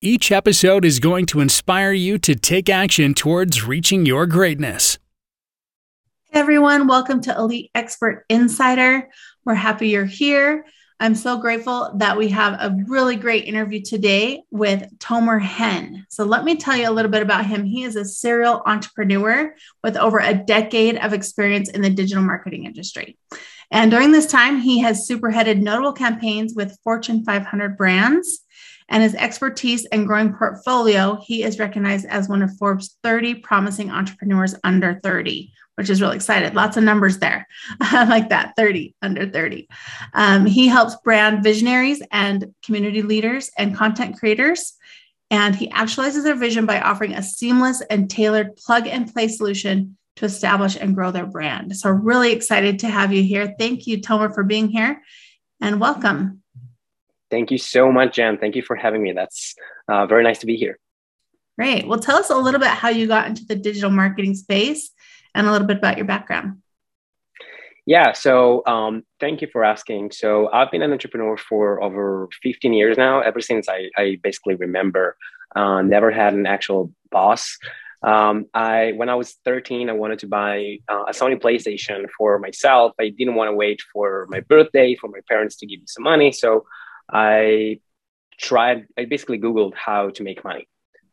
Each episode is going to inspire you to take action towards reaching your greatness. Hey everyone, welcome to Elite Expert Insider. We're happy you're here. I'm so grateful that we have a really great interview today with Tomer Hen. So, let me tell you a little bit about him. He is a serial entrepreneur with over a decade of experience in the digital marketing industry. And during this time, he has superheaded notable campaigns with Fortune 500 brands and his expertise and growing portfolio, he is recognized as one of Forbes 30 promising entrepreneurs under 30, which is really excited. Lots of numbers there. Like that 30 under 30. Um, he helps brand visionaries and community leaders and content creators. And he actualizes their vision by offering a seamless and tailored plug and play solution to establish and grow their brand. So, really excited to have you here. Thank you, Tomer, for being here and welcome. Thank you so much, Jen. Thank you for having me. That's uh, very nice to be here. Great. Well, tell us a little bit how you got into the digital marketing space and a little bit about your background. Yeah, so um, thank you for asking. So I've been an entrepreneur for over 15 years now, ever since I, I basically remember. Uh, never had an actual boss. Um, I when I was 13, I wanted to buy uh, a Sony PlayStation for myself. I didn't want to wait for my birthday for my parents to give me some money, so I tried, I basically Googled how to make money.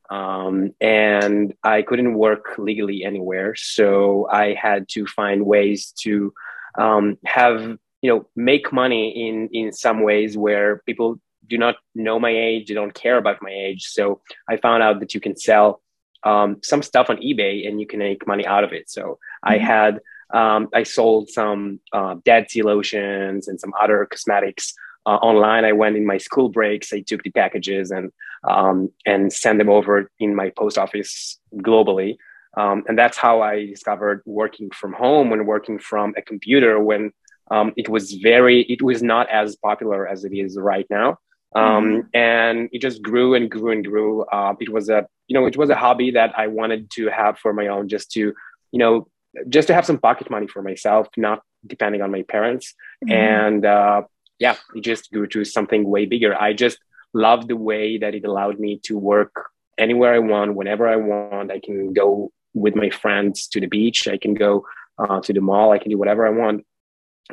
Um, and I couldn't work legally anywhere. So I had to find ways to um, have, you know, make money in, in some ways where people do not know my age, they don't care about my age. So I found out that you can sell um, some stuff on eBay and you can make money out of it. So mm-hmm. I had, um, I sold some uh, Dead Sea lotions and some other cosmetics uh, online. I went in my school breaks. I took the packages and um, and sent them over in my post office globally. Um, and that's how I discovered working from home and working from a computer when um, it was very it was not as popular as it is right now. Um, mm-hmm. And it just grew and grew and grew. Uh, it was a you know it was a hobby that I wanted to have for my own, just to you know just to have some pocket money for myself, not depending on my parents. Mm-hmm. And uh, yeah, it just grew to something way bigger. I just love the way that it allowed me to work anywhere I want, whenever I want. I can go with my friends to the beach. I can go uh, to the mall. I can do whatever I want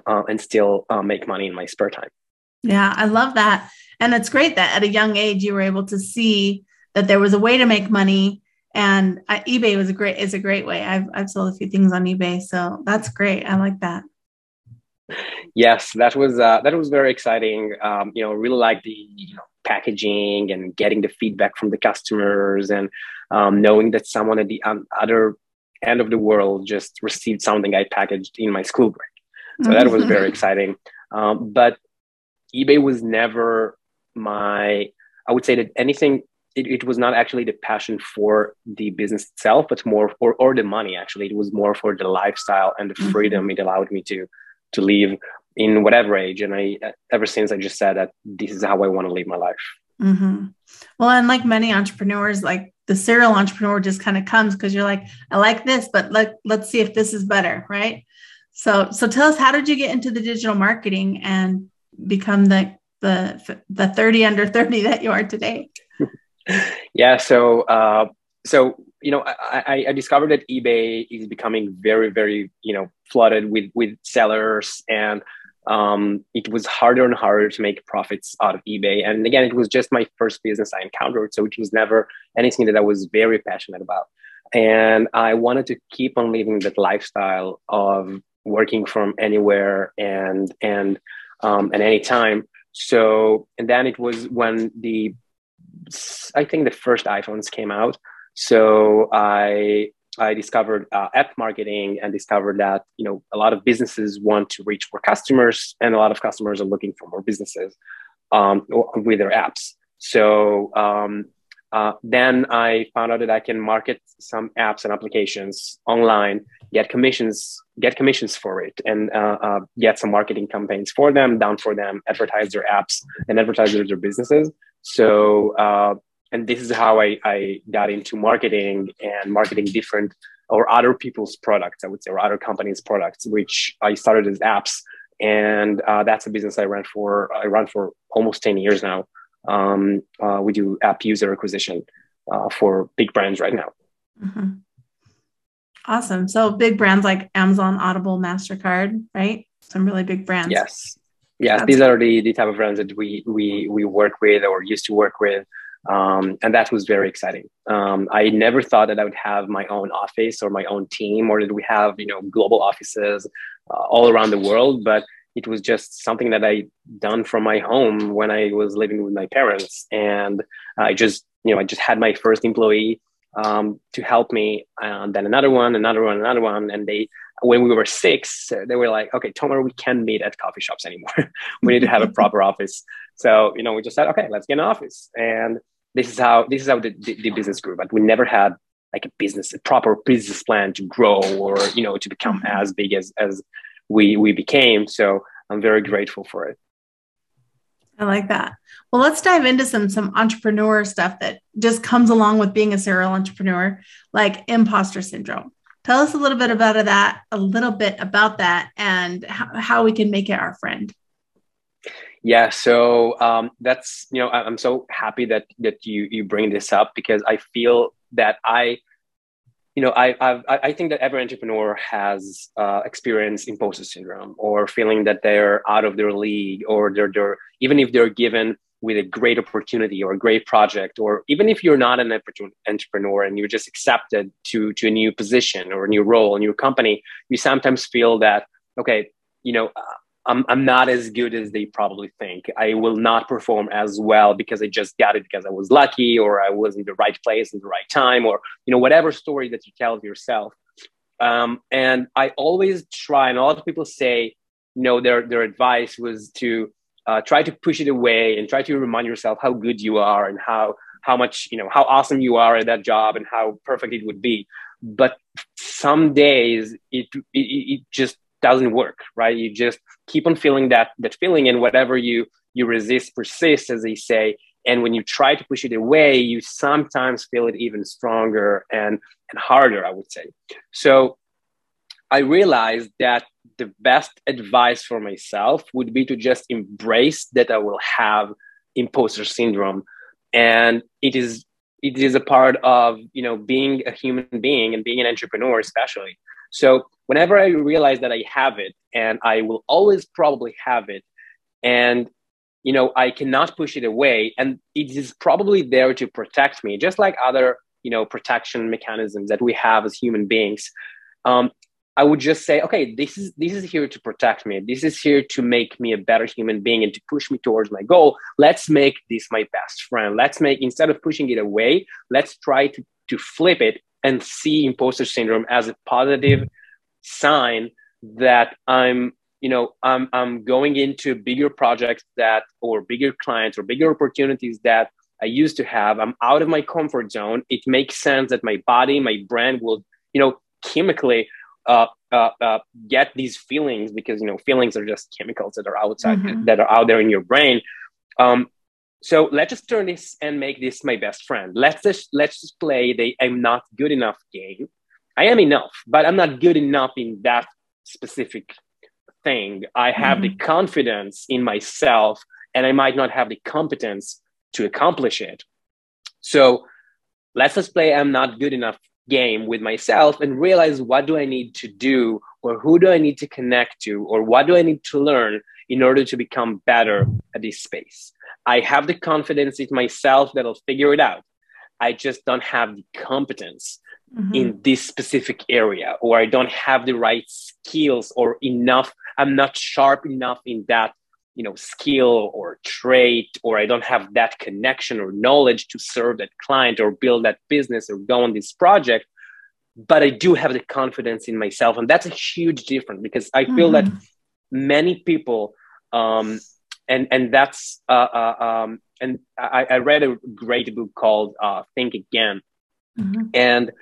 uh, and still uh, make money in my spare time. Yeah, I love that. And it's great that at a young age you were able to see that there was a way to make money. And uh, eBay was a great is a great way. I've I've sold a few things on eBay, so that's great. I like that yes, that was uh, that was very exciting. Um, you know, really like the you know, packaging and getting the feedback from the customers and um, knowing that someone at the um, other end of the world just received something I packaged in my school break. So mm-hmm. that was very exciting. Um, but eBay was never my. I would say that anything. It, it, was not actually the passion for the business itself, but more for or the money. Actually, it was more for the lifestyle and the mm-hmm. freedom mm-hmm. it allowed me to to live in whatever age. And I, ever since I just said that this is how I want to live my life. Mm-hmm. Well, and like many entrepreneurs, like the serial entrepreneur just kind of comes because you're like, I like this, but let, let's see if this is better. Right. So, so tell us, how did you get into the digital marketing and become the, the, the 30 under 30 that you are today? yeah. So, uh, so you know, I, I, discovered that eBay is becoming very, very, you know, flooded with with sellers, and um, it was harder and harder to make profits out of eBay. And again, it was just my first business I encountered, so it was never anything that I was very passionate about. And I wanted to keep on living that lifestyle of working from anywhere and and um, at any time. So, and then it was when the I think the first iPhones came out. So I I discovered uh, app marketing and discovered that you know a lot of businesses want to reach more customers, and a lot of customers are looking for more businesses um, with their apps. So um, Uh, then I found out that I can market some apps and applications online, get commissions, get commissions for it, and uh, uh, get some marketing campaigns for them, down for them, advertise their apps and advertise their businesses. So, uh, and this is how I, I got into marketing and marketing different or other people's products, I would say, or other companies' products, which I started as apps, and uh, that's a business I ran for. I run for almost ten years now um, uh, we do app user acquisition uh, for big brands right now. Mm-hmm. Awesome. So big brands like Amazon, Audible, Mastercard, right? Some really big brands. Yes. Yes, That's these are the, the type of brands that we we we work with or used to work with. Um, and that was very exciting. Um, I never thought that I would have my own office or my own team, or that we have you know global offices uh, all around the world. But it was just something that I done from my home when I was living with my parents, and I just you know I just had my first employee um, to help me, and then another one, another one, another one, and they when we were six, they were like, okay, Tomer, we can't meet at coffee shops anymore. we need to have a proper office. So you know we just said, okay, let's get an office, and this is how this is how the, the, the business grew. But we never had like a business, a proper business plan to grow or you know to become mm-hmm. as big as as we we became. So I'm very grateful for it. I like that. Well, let's dive into some some entrepreneur stuff that just comes along with being a serial entrepreneur, like imposter syndrome. Tell us a little bit about that, a little bit about that, and how, how we can make it our friend. Yeah, so um, that's you know I'm so happy that that you you bring this up because I feel that I you know, I, I've, I think that every entrepreneur has uh, experienced imposter syndrome or feeling that they're out of their league or they're, they're, even if they're given with a great opportunity or a great project, or even if you're not an entrepreneur and you're just accepted to, to a new position or a new role, a new company, you sometimes feel that, okay, you know, I'm, I'm not as good as they probably think. I will not perform as well because I just got it because I was lucky or I was in the right place in the right time or, you know, whatever story that you tell yourself. Um, and I always try, and a lot of people say, you know, their, their advice was to uh, try to push it away and try to remind yourself how good you are and how, how much, you know, how awesome you are at that job and how perfect it would be. But some days it, it, it just doesn't work, right? You just keep on feeling that that feeling, and whatever you you resist persists, as they say. And when you try to push it away, you sometimes feel it even stronger and and harder. I would say. So I realized that the best advice for myself would be to just embrace that I will have imposter syndrome, and it is it is a part of you know being a human being and being an entrepreneur, especially. So whenever I realize that I have it, and I will always probably have it, and you know I cannot push it away, and it is probably there to protect me, just like other you know protection mechanisms that we have as human beings. Um, I would just say, okay, this is this is here to protect me. This is here to make me a better human being and to push me towards my goal. Let's make this my best friend. Let's make instead of pushing it away, let's try to to flip it and see imposter syndrome as a positive sign that I'm, you know, I'm, I'm going into bigger projects that, or bigger clients or bigger opportunities that I used to have. I'm out of my comfort zone. It makes sense that my body, my brain will, you know, chemically uh, uh, uh, get these feelings because you know feelings are just chemicals that are outside mm-hmm. that are out there in your brain. Um, so let's just turn this and make this my best friend. Let's just let's just play the I'm not good enough game. I am enough, but I'm not good enough in that specific thing. I have mm-hmm. the confidence in myself, and I might not have the competence to accomplish it. So let's just play I'm not good enough game with myself and realize what do I need to do or who do I need to connect to or what do I need to learn in order to become better at this space. I have the confidence in myself that I'll figure it out. I just don't have the competence mm-hmm. in this specific area, or I don't have the right skills or enough. I'm not sharp enough in that, you know, skill or trait, or I don't have that connection or knowledge to serve that client or build that business or go on this project. But I do have the confidence in myself, and that's a huge difference because I feel mm-hmm. that many people um, and and that's uh, uh, um, and I, I read a great book called uh, Think Again, mm-hmm. and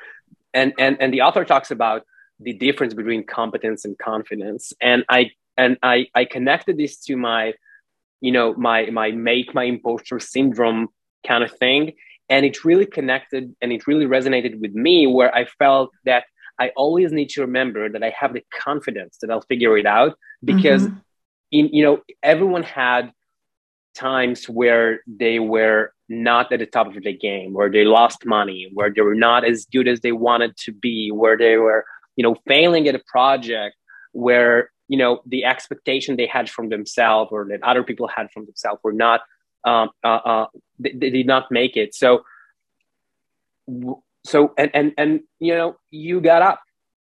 and and and the author talks about the difference between competence and confidence, and I and I I connected this to my, you know, my my make my imposter syndrome kind of thing, and it really connected and it really resonated with me where I felt that I always need to remember that I have the confidence that I'll figure it out because mm-hmm. In you know everyone had times where they were not at the top of the game, where they lost money, where they were not as good as they wanted to be, where they were, you know, failing at a project, where, you know, the expectation they had from themselves or that other people had from themselves were not, um, uh, uh, they, they, did not make it. So, so, and, and, and, you know, you got up,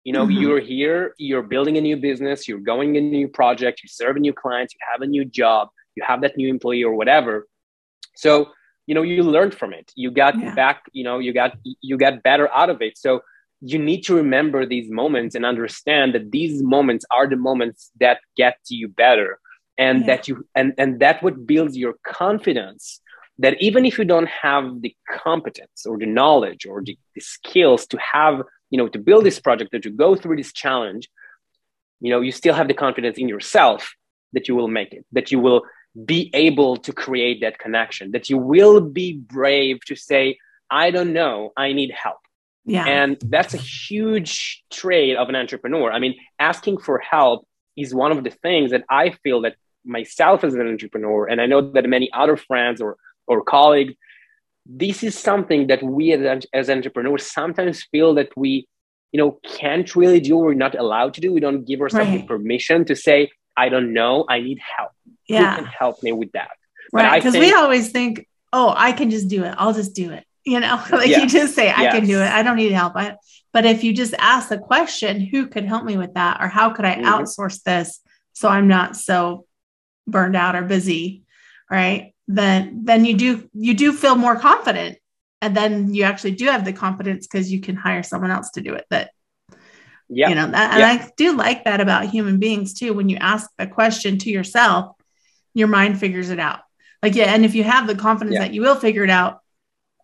you know, mm-hmm. you're here, you're building a new business, you're going a new project, you serve a new clients, you have a new job, you have that new employee or whatever so you know you learned from it you got yeah. back you know you got you got better out of it so you need to remember these moments and understand that these moments are the moments that get you better and yeah. that you and and that what builds your confidence that even if you don't have the competence or the knowledge or the, the skills to have you know to build this project or to go through this challenge you know you still have the confidence in yourself that you will make it that you will be able to create that connection, that you will be brave to say, I don't know, I need help. Yeah. And that's a huge trait of an entrepreneur. I mean, asking for help is one of the things that I feel that myself as an entrepreneur, and I know that many other friends or, or colleagues, this is something that we as, as entrepreneurs sometimes feel that we, you know, can't really do, we're not allowed to do. We don't give ourselves right. permission to say, I don't know, I need help yeah. who can help me with that? Right. Because we always think, oh, I can just do it. I'll just do it. You know, like yes. you just say, I yes. can do it. I don't need help. I, but if you just ask the question, who could help me with that? Or how could I mm-hmm. outsource this so I'm not so burned out or busy? Right. Then, then you do, you do feel more confident. And then you actually do have the confidence because you can hire someone else to do it that yeah you know that and i do like that about human beings too when you ask a question to yourself your mind figures it out. Like, yeah. And if you have the confidence yeah. that you will figure it out,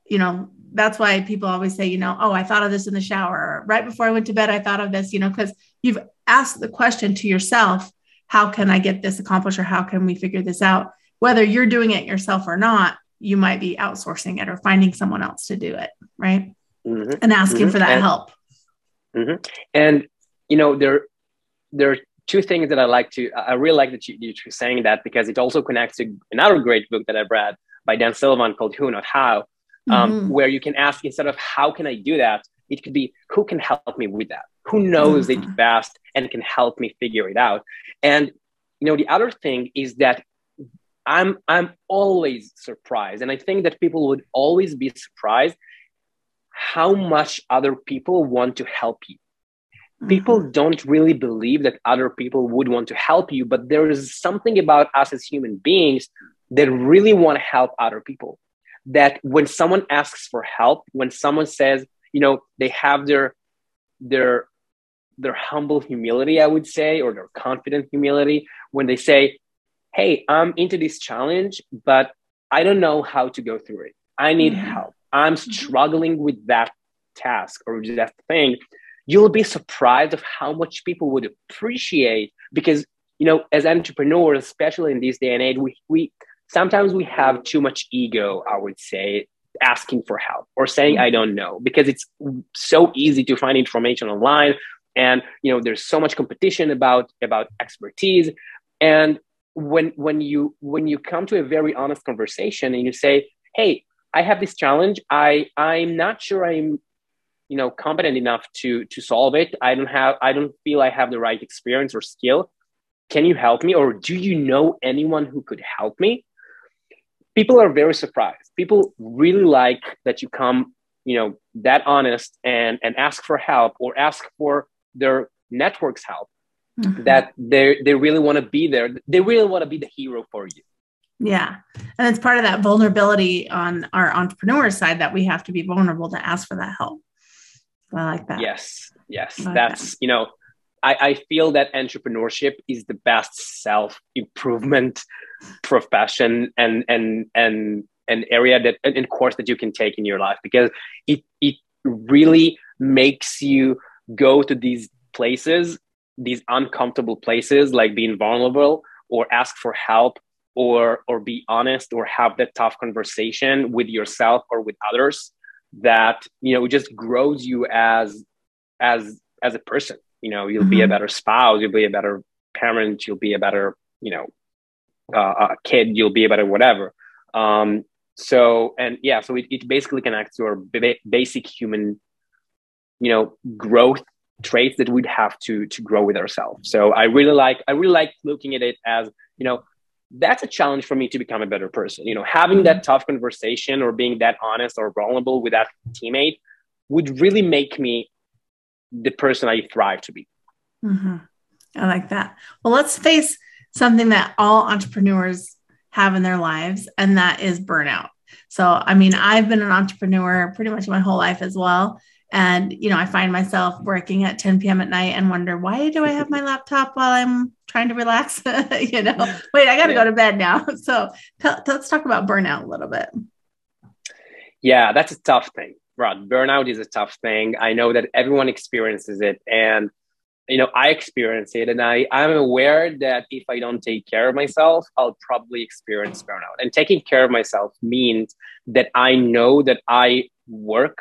you know, that's why people always say, you know, oh, I thought of this in the shower. Right before I went to bed, I thought of this, you know, because you've asked the question to yourself, how can I get this accomplished or how can we figure this out? Whether you're doing it yourself or not, you might be outsourcing it or finding someone else to do it. Right. Mm-hmm. And asking mm-hmm. for that and, help. Mm-hmm. And, you know, there, there are two things that I like to, I really like that you, you're saying that because it also connects to another great book that I've read by Dan Sullivan called Who Not How, um, mm-hmm. where you can ask instead of how can I do that, it could be who can help me with that? Who knows mm-hmm. it best and can help me figure it out? And you know, the other thing is that I'm I'm always surprised, and I think that people would always be surprised how much other people want to help you. People mm-hmm. don't really believe that other people would want to help you but there is something about us as human beings that really want to help other people. That when someone asks for help when someone says you know they have their their their humble humility i would say or their confident humility when they say hey i'm into this challenge but i don't know how to go through it. I need mm-hmm. help. I'm mm-hmm. struggling with that task or that thing. You'll be surprised of how much people would appreciate because you know as entrepreneurs especially in this day and age we, we sometimes we have too much ego i would say asking for help or saying i don't know because it's so easy to find information online and you know there's so much competition about about expertise. And when when you when you come to a very honest conversation and you say hey i have this challenge. I i'm not sure i'm you know competent enough to to solve it. I don't have i don't feel i have the right experience or skill. Can you help me? Or do you know anyone who could help me? People are very surprised. People really like that you come you know that honest and and ask for help or ask for their network's help mm-hmm. that they they really want to be there they really want to be the hero for you yeah. And it's part of that vulnerability on our entrepreneur side that we have to be vulnerable to ask for that help. I like that. Yes, yes, like that's that. you know, I, I feel that entrepreneurship is the best self improvement profession and and and an area that in course that you can take in your life because it it really makes you go to these places these uncomfortable places like being vulnerable or ask for help or or be honest or have that tough conversation with yourself or with others that you know just grows you as as as a person you know you'll mm-hmm. be a mm-hmm. better spouse you'll be a better parent you'll be a better you know uh, a kid you'll be a better whatever um so and yeah so it, it basically connects to our b- basic human you know growth traits that we'd have to to grow with ourselves so i really like i really like looking at it as you know that's a challenge for me to become a better person you know having that tough conversation or being that honest or vulnerable with that teammate would really make me the person i thrive to be mm-hmm. i like that well let's face something that all entrepreneurs have in their lives, and that is burnout. So, I mean, I've been an entrepreneur pretty much my whole life as well. And, you know, I find myself working at 10 p.m. at night and wonder, why do I have my laptop while I'm trying to relax? you know, wait, I got to yeah. go to bed now. So t- let's talk about burnout a little bit. Yeah, that's a tough thing, Rod. Burnout is a tough thing. I know that everyone experiences it. And you know i experience it and i i'm aware that if i don't take care of myself i'll probably experience burnout and taking care of myself means that i know that i work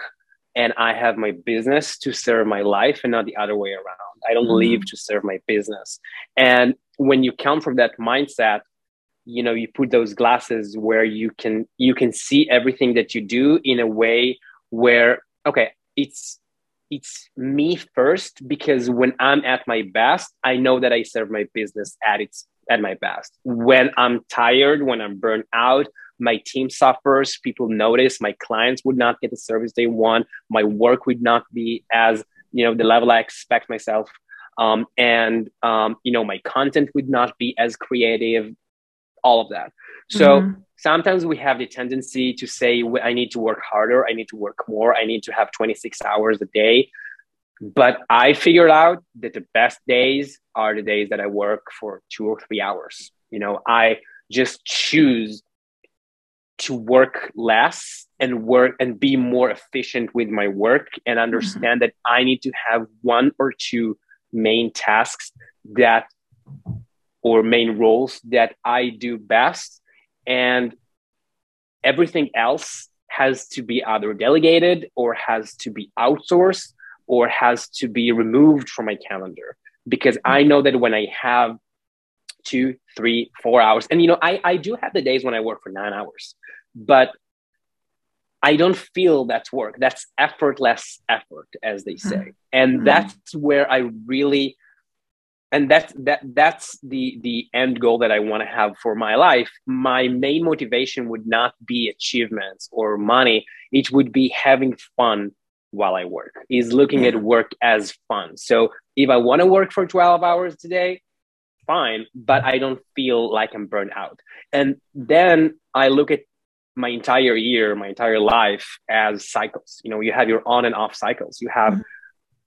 and i have my business to serve my life and not the other way around i don't mm-hmm. live to serve my business and when you come from that mindset you know you put those glasses where you can you can see everything that you do in a way where okay it's it's me first because when I'm at my best, I know that I serve my business at its at my best. When I'm tired, when I'm burnt out, my team suffers, people notice, my clients would not get the service they want, my work would not be as, you know, the level I expect myself. Um, and um, you know, my content would not be as creative, all of that. So mm-hmm. sometimes we have the tendency to say, I need to work harder, I need to work more, I need to have 26 hours a day. But I figured out that the best days are the days that I work for two or three hours. You know, I just choose to work less and work and be more efficient with my work and mm-hmm. understand mm-hmm. that I need to have one or two main tasks that or main roles that I do best and everything else has to be either delegated or has to be outsourced or has to be removed from my calendar because I know that when I have two, three, four hours, and you know, I, I do have the days when I work for nine hours, but I don't feel that's work. That's effortless effort, as they say. Mm-hmm. And mm-hmm. that's where I really and that's that that's the the end goal that i want to have for my life my main motivation would not be achievements or money it would be having fun while i work is looking yeah. at work as fun so if i want to work for 12 hours today fine but i don't feel like i'm burned out and then i look at my entire year my entire life as cycles you know you have your on and off cycles you have mm-hmm.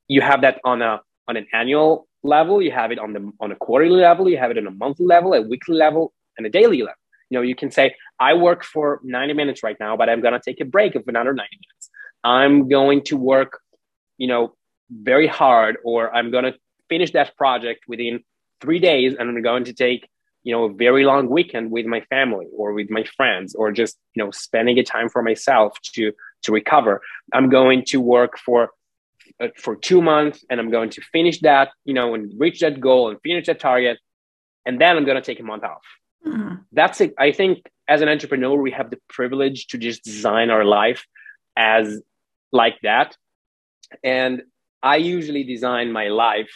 you have that on a on an annual level, you have it on the on a quarterly level, you have it on a monthly level, a weekly level, and a daily level. You know, you can say, I work for 90 minutes right now, but I'm gonna take a break of another 90 minutes. I'm going to work, you know, very hard, or I'm gonna finish that project within three days, and I'm going to take, you know, a very long weekend with my family or with my friends, or just, you know, spending a time for myself to to recover. I'm going to work for uh, for two months and I'm going to finish that, you know, and reach that goal and finish that target. And then I'm going to take a month off. Mm-hmm. That's it. I think as an entrepreneur, we have the privilege to just design our life as like that. And I usually design my life.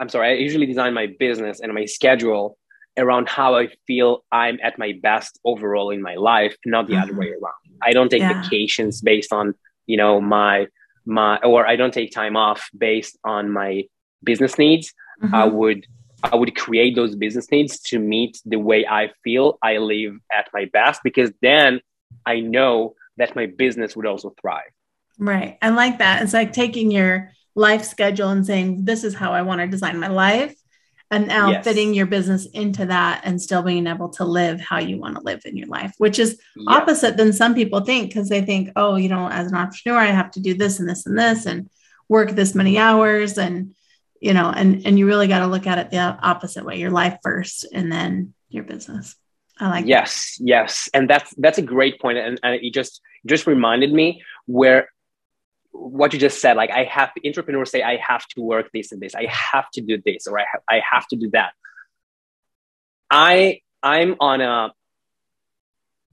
I'm sorry, I usually design my business and my schedule around how I feel I'm at my best overall in my life, not the mm-hmm. other way around. I don't take yeah. vacations based on, you know, my my or I don't take time off based on my business needs. Mm-hmm. I would I would create those business needs to meet the way I feel I live at my best because then I know that my business would also thrive. Right. I like that. It's like taking your life schedule and saying, this is how I want to design my life. and now Yes. fitting your business into that and still being able to live how you want to live in your life, which is Yeah. opposite than some people think because they think, oh, you know, as an entrepreneur, I have to do this and this and this and work this many hours and you know, and and you really got to look at it the opposite way, your life first and then your business. I like that. yes yes and that's that's a great point and, and it just just reminded me where what you just said like i have entrepreneurs say i have to work this and this. I have to do this or i, ha- I have to do that. I i'm on a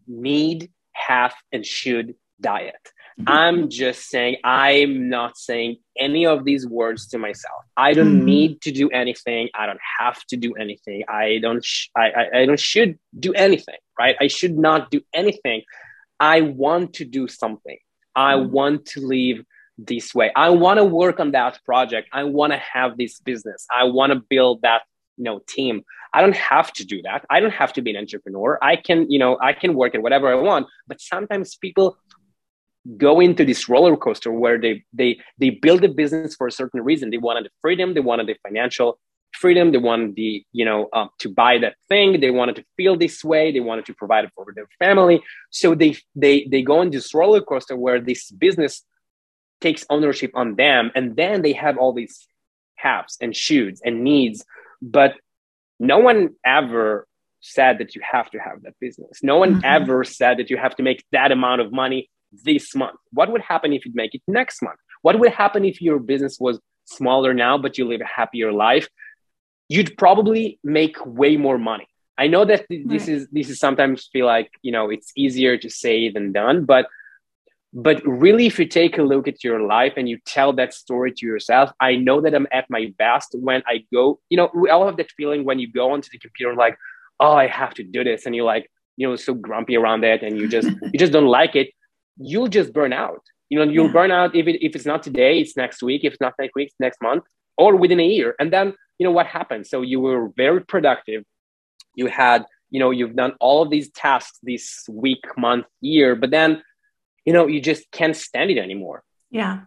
need have and should diet. Mm-hmm. i'm just saying i'm not saying any of these words to myself. I don't Mhm. need to do anything. I don't have to do anything. I don't sh- I, I i don't should do anything right? I should not do anything. I want to do something i Mhm. want to live this way. I want to work on that project. I want to have this business. I want to build that you know team. I don't have to do that. I don't have to be an entrepreneur. I can you know i can work at whatever i want. But sometimes people go into this roller coaster where they they they build a business for a certain reason. They wanted the freedom. They wanted the financial freedom. They wanted the you know um, to buy that thing. They wanted to feel this way. They wanted to provide it for their family. So they they they go on this roller coaster where this business takes ownership on them. And then they have all these haves and shoulds and needs. But no one ever said that you have to have that business. No one Mhm. ever said that you have to make that amount of money this month. What would happen if you make it next month? What would happen if your business was smaller now but you live a happier life you'd probably make way more money i know that th- this Right. is this is sometimes feel like you know it's easier to say than done but but really if you take a look at your life and you tell that story to yourself i know that i'm at my best when i go you know we all have that feeling when you go onto the computer and like oh i have to do this and you're like you know so grumpy around it and you just you just don't like it you'll just burn out you know you'll Yeah. burn out if, it, if it's not today it's next week if it's not next week it's next month or within a year and then you know what happens so you were very productive you had you know you've done all of these tasks this week month year but then you know you just can't stand it anymore Yeah.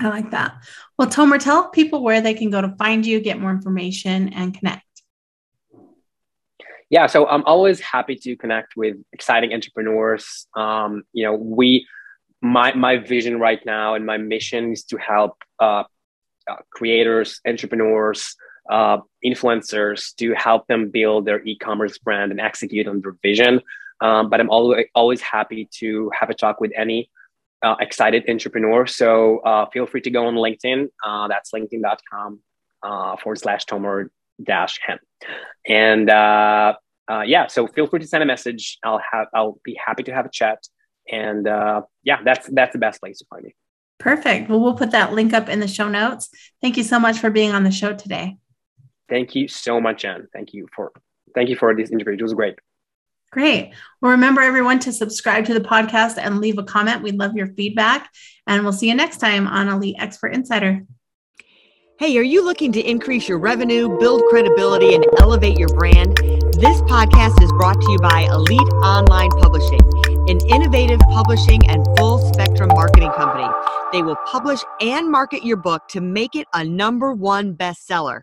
I like that. Well, Tomer, tell people where they can go to find you, get more information, and connect. yeah so i'm always happy to connect with exciting entrepreneurs um, you know we my my vision right now and my mission is to help uh, uh, creators entrepreneurs uh, influencers to help them build their e-commerce brand and execute on their vision um, but i'm always always happy to have a talk with any uh, excited entrepreneur so uh, feel free to go on linkedin uh, that's linkedin.com uh, forward slash tomer dash hen and uh, yeah, so feel free to send a message. I'll have I'll be happy to have a chat. And yeah, that's that's the best place to find me. Perfect. Well, we'll put that link up in the show notes. Thank you so much for being on the show today. Thank you so much, Jen. Thank you for thank you for this interview. It was great. Great. Well, remember everyone to subscribe to the podcast and leave a comment. We'd love your feedback. And we'll see you next time on Elite Expert Insider. Hey, are you looking to increase your revenue, build credibility, and elevate your brand? This podcast is brought to you by Elite Online Publishing, an innovative publishing and full spectrum marketing company. They will publish and market your book to make it a number one bestseller.